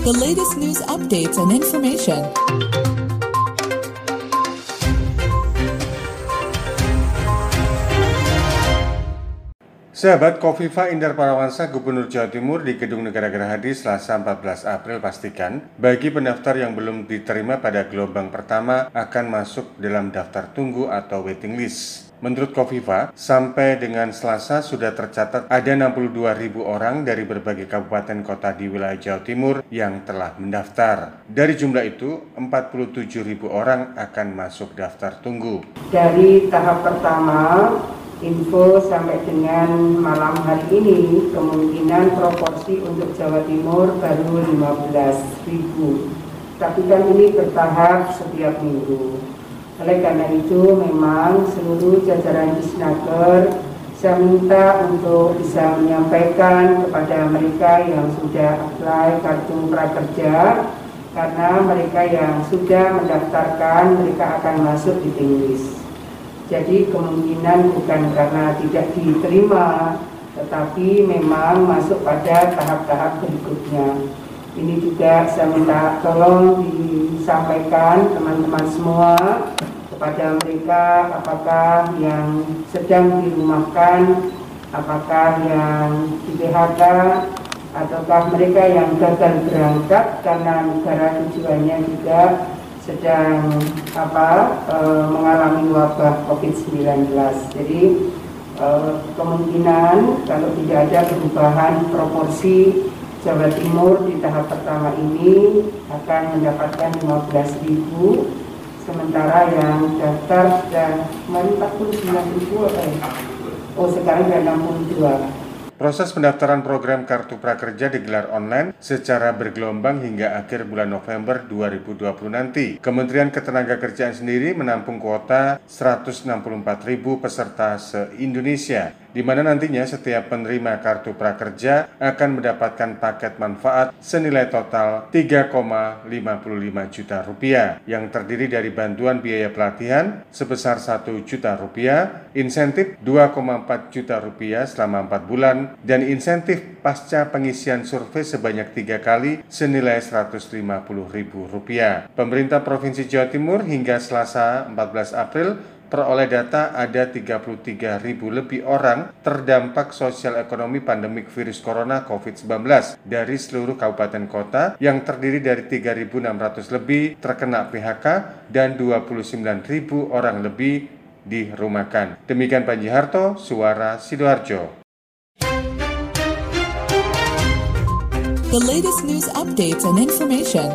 the latest news updates and information. Sahabat Kofifa Indar Parawansa Gubernur Jawa Timur di Gedung Negara Gerahadi Selasa 14 April pastikan bagi pendaftar yang belum diterima pada gelombang pertama akan masuk dalam daftar tunggu atau waiting list. Menurut Kofifa, sampai dengan Selasa sudah tercatat ada 62 ribu orang dari berbagai kabupaten kota di wilayah Jawa Timur yang telah mendaftar. Dari jumlah itu, 47 ribu orang akan masuk daftar tunggu. Dari tahap pertama, info sampai dengan malam hari ini kemungkinan proporsi untuk Jawa Timur baru 15 ribu tapi kan ini bertahap setiap minggu oleh karena itu memang seluruh jajaran Disnaker saya minta untuk bisa menyampaikan kepada mereka yang sudah apply kartu prakerja karena mereka yang sudah mendaftarkan mereka akan masuk di list. Jadi kemungkinan bukan karena tidak diterima, tetapi memang masuk pada tahap-tahap berikutnya. Ini juga saya minta tolong disampaikan teman-teman semua kepada mereka apakah yang sedang dirumahkan, apakah yang di PHK, ataukah mereka yang gagal berangkat karena negara tujuannya juga sedang apa e, mengalami wabah COVID-19. Jadi e, kemungkinan kalau tidak ada perubahan proporsi Jawa Timur di tahap pertama ini akan mendapatkan 15.000 sementara yang daftar sudah 49.000 apa ya? Oh sekarang sudah 62. Proses pendaftaran program Kartu Prakerja digelar online secara bergelombang hingga akhir bulan November 2020 nanti. Kementerian Ketenagakerjaan sendiri menampung kuota 164.000 peserta se-Indonesia di mana nantinya setiap penerima kartu prakerja akan mendapatkan paket manfaat senilai total 3,55 juta rupiah yang terdiri dari bantuan biaya pelatihan sebesar 1 juta rupiah, insentif 2,4 juta rupiah selama 4 bulan, dan insentif pasca pengisian survei sebanyak tiga kali senilai 150 ribu rupiah. Pemerintah Provinsi Jawa Timur hingga Selasa 14 April peroleh data ada 33 ribu lebih orang terdampak sosial ekonomi pandemik virus corona COVID-19 dari seluruh kabupaten kota yang terdiri dari 3.600 lebih terkena PHK dan 29 ribu orang lebih dirumahkan. Demikian Panji Harto, Suara Sidoarjo. The latest news updates and information